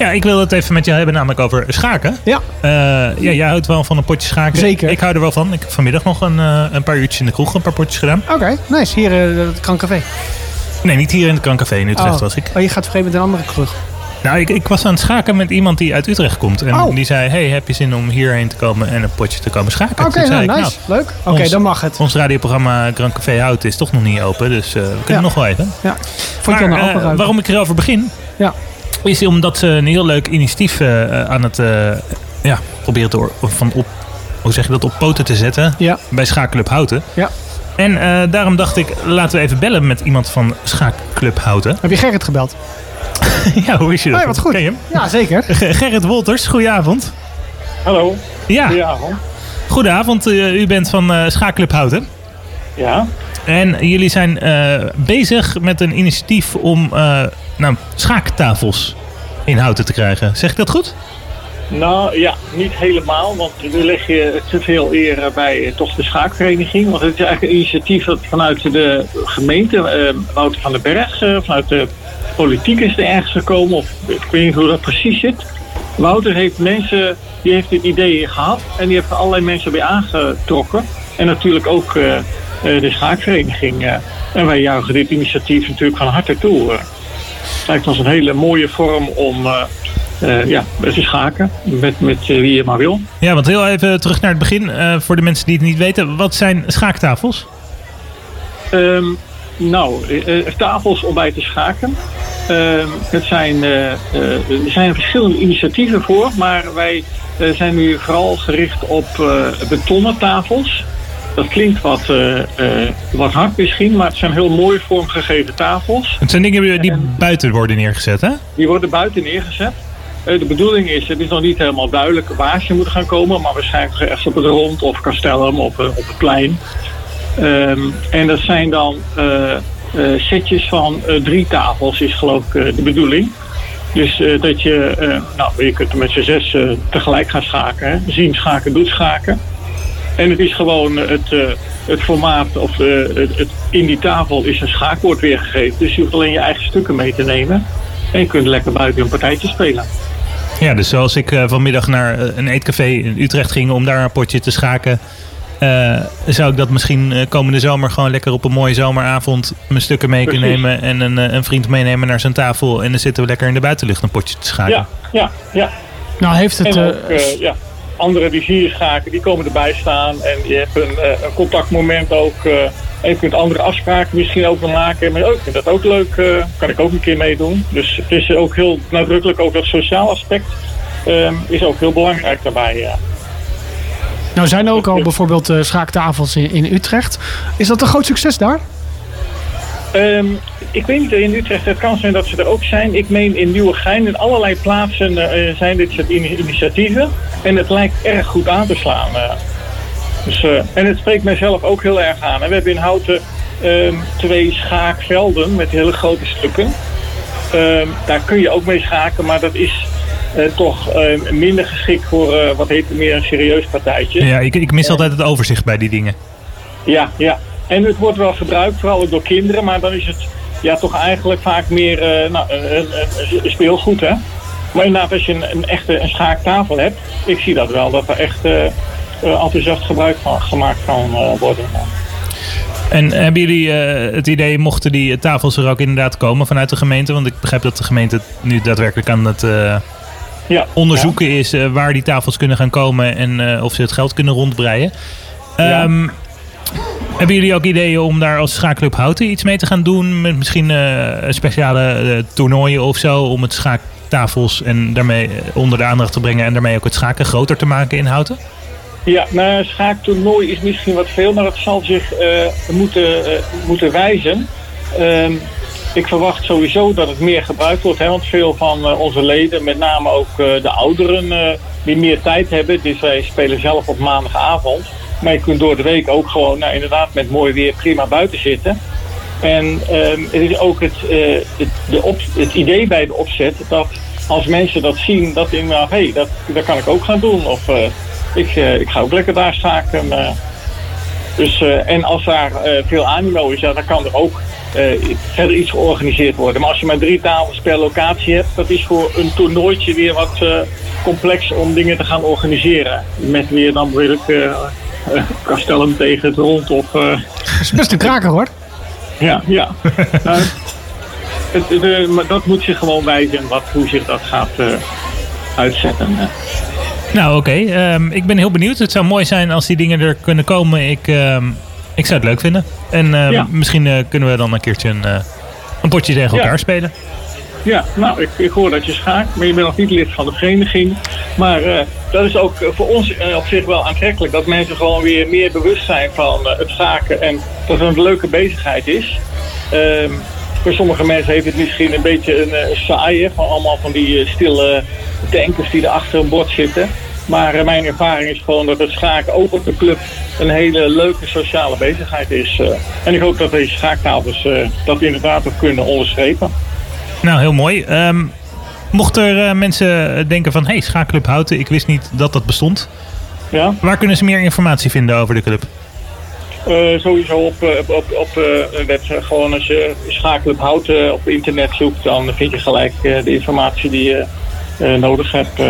Ja, ik wil het even met jou hebben, namelijk over schaken. Ja. Eh, ja, jij houdt wel van een potje schaken. Zeker. Ik hou er wel van. Ik heb vanmiddag nog een, eh, een paar uurtjes in de kroeg een paar potjes gedaan. Oké, nice. Hier uh, het Krancafé. Nee, niet hier in het Krancafé in Utrecht oh. was ik. Oh, je gaat vreemd met een andere kroeg. Nou, ik, ik was aan het schaken met iemand die uit Utrecht komt. En Oh. die zei, hey, heb je zin om hierheen te komen en een potje te komen schaken? Oké, nou, nice. Leuk. Oké, dan mag het. Ons radioprogramma Grand Café Hout is toch nog niet open, dus eh, we kunnen Ja. nog wel even. Ja. Vond je Maar, eh, appelruik? waarom ik erover begin, Ja. Is omdat ze een heel leuk initiatief eh, aan het eh, ja, proberen te van op, hoe zeg je dat, op poten te zetten Ja. bij Schaakclub Houten. Ja. En eh, daarom dacht ik, laten we even bellen met iemand van Schaakclub Houten. Heb je Gerrit gebeld? ja, hoe is je dat? Oh, ja, wat goed. Ken je hem? Ja, zeker. Gerrit Wolters, goedenavond. Hallo. Ja, Goedenavond. goedenavond. Eh, u bent van eh Schaakclub Houten. Ja. En jullie zijn eh, bezig met een initiatief om eh, nou, schaaktafels in Houten te krijgen. Zeg ik dat goed? Nou ja, niet helemaal, want nu leg je te veel eer bij eh, toch de schaakvereniging. Want het is eigenlijk een initiatief dat vanuit de gemeente, eh, Wouter van den Berg, eh, vanuit de politiek is er ergens gekomen. Of ik weet niet hoe dat precies zit. Wouter heeft mensen, die heeft dit idee gehad en die heeft er allerlei mensen bij aangetrokken. En natuurlijk ook de schaakvereniging. en wij juichen dit initiatief natuurlijk van harte toe. Het lijkt ons een hele mooie vorm om eh, ja, te schaken met, met eh, wie je maar wil. Ja, want heel even terug naar het begin. voor de mensen die het niet weten. Wat zijn schaaktafels? Ehm, nou, tafels om bij te schaken. Ehm, het zijn, er zijn verschillende initiatieven voor, maar wij zijn nu vooral gericht op betonnen tafels. Dat klinkt wat, eh, eh, wat hard misschien, maar het zijn heel mooi vormgegeven tafels. Het zijn dingen die buiten worden neergezet, hè? Die worden buiten neergezet. Eh, de bedoeling is, het is nog niet helemaal duidelijk waar ze moeten gaan komen, maar waarschijnlijk ergens op het rond of castellum of op het plein. Ehm, en dat zijn dan setjes van drie tafels, is geloof ik de bedoeling. Dus dat je, nou, je kunt er met z'n zes tegelijk gaan schaken. Hè? Zien schaken, doet schaken. En het is gewoon het, eh, het formaat, of eh, het, het, in die tafel is een schaakwoord weergegeven. Dus je hoeft alleen je eigen stukken mee te nemen. En je kunt lekker buiten een partijtje spelen. Ja, dus zoals ik eh, vanmiddag naar een eetcafé in Utrecht ging om daar een potje te schaken. eh, zou ik dat misschien eh, komende zomer gewoon lekker op een mooie zomeravond mijn stukken mee kunnen nemen. En een, eh, een vriend meenemen naar zijn tafel. En dan zitten we lekker in de buitenlucht een potje te schaken. Ja, ja, ja. Nou, heeft het... Ook, eh, ja, anderen die zie je schaken, die komen erbij staan. En je hebt een, eh, een contactmoment ook. eh, en je kunt andere afspraken misschien ook wel maken. Maar ook, ik vind dat ook leuk, eh, kan ik ook een keer meedoen. Dus het is ook heel nadrukkelijk, ook dat sociaal aspect eh, is ook heel belangrijk daarbij. Nou zijn er ook al bijvoorbeeld eh, schaaktafels in, in Utrecht. Is dat een groot succes daar? Ehm, ik weet niet, in Utrecht, het kan zijn dat ze er ook zijn. Ik meen in Nieuwegein, in allerlei plaatsen eh, zijn dit soort ini- initiatieven. En het lijkt erg goed aan te slaan. eh. Dus, eh, en het spreekt mijzelf ook heel erg aan. En we hebben in Houten ehm, twee schaakvelden met hele grote stukken. Ehm, daar kun je ook mee schaken, maar dat is toch minder geschikt voor wat heet meer een serieus partijtje. Ja, ik, ik mis altijd het overzicht bij die dingen. Ja, ja. En het wordt wel gebruikt, vooral ook door kinderen, maar dan is het ja, toch eigenlijk vaak meer eh, nou, een, een, een speelgoed, hè. Maar inderdaad, als je een, een echte een schaaktafel hebt, ik zie dat wel, dat er echt eh, eh, enthousiast gebruik van gemaakt kan eh, worden. En hebben jullie eh, het idee, mochten die tafels er ook inderdaad komen vanuit de gemeente? Want ik begrijp dat de gemeente nu daadwerkelijk aan het eh, Ja, onderzoeken is eh, waar die tafels kunnen gaan komen en eh, of ze het geld kunnen rondbreien. Ja. Hebben jullie ook ideeën om daar als schaakclub Houten iets mee te gaan doen? Met misschien eh, speciale eh, toernooien of zo om het schaaktafels en daarmee eh, onder de aandacht te brengen en daarmee ook het schaken groter te maken in Houten? Ja, nou, een schaaktoernooi is misschien wat veel, maar het zal zich moeten, moeten wijzen. Ehm, ik verwacht sowieso dat het meer gebruikt wordt, hè, want veel van onze leden, met name ook de ouderen, die meer tijd hebben. Dus wij spelen zelf op maandagavond. Maar je kunt door de week ook gewoon, nou, inderdaad, met mooi weer prima buiten zitten. En ehm, het is ook het, eh, het, de het idee bij de opzet dat als mensen dat zien, dat inderdaad, hé, dat, kan ik ook gaan doen. Of eh, ik, eh, ik ga ook lekker daar schaken. eh. Dus, en als daar veel animo is, dan kan er ook verder iets georganiseerd worden. Maar als je maar drie tafels per locatie hebt, dat is voor een toernooitje weer wat complex om dingen te gaan organiseren. Met weer dan wil ik uh, kastellen tegen het rond of... Dat is best een kraker hoor. Ja, ja. nou, het, de, maar dat moet je gewoon wijzen wat, hoe zich dat gaat uitzetten. Nou, oké. Ehm, ik ben heel benieuwd. Het zou mooi zijn als die dingen er kunnen komen. Ik, ehm, ik zou het leuk vinden. En ehm, Ja. misschien eh, kunnen we dan een keertje een, eh, een potje tegen Ja. elkaar spelen. Ja, nou, ik, hoor dat je schaakt, maar je bent nog niet lid van de vereniging. Maar eh, dat is ook eh, voor ons eh, op zich wel aantrekkelijk. Dat mensen gewoon weer meer bewust zijn van het schaken en dat het een leuke bezigheid is. Ehm, voor sommige mensen heeft het misschien een beetje een saaie, van allemaal van die stille tankers die er achter een bord zitten. Maar mijn ervaring is gewoon dat het schaken ook op de club een hele leuke sociale bezigheid is. en ik hoop dat deze schaaktafels dat inderdaad ook kunnen onderstrepen. Nou, heel mooi. Ehm mocht er eh, mensen denken van... hey, Schaakclub Houten, ik wist niet dat dat bestond. Ja? Waar kunnen ze meer informatie vinden over de club? Eh, sowieso op, eh, op, op, op website. Gewoon als je schakelp houten op internet zoekt, dan vind je gelijk de informatie die je nodig hebt.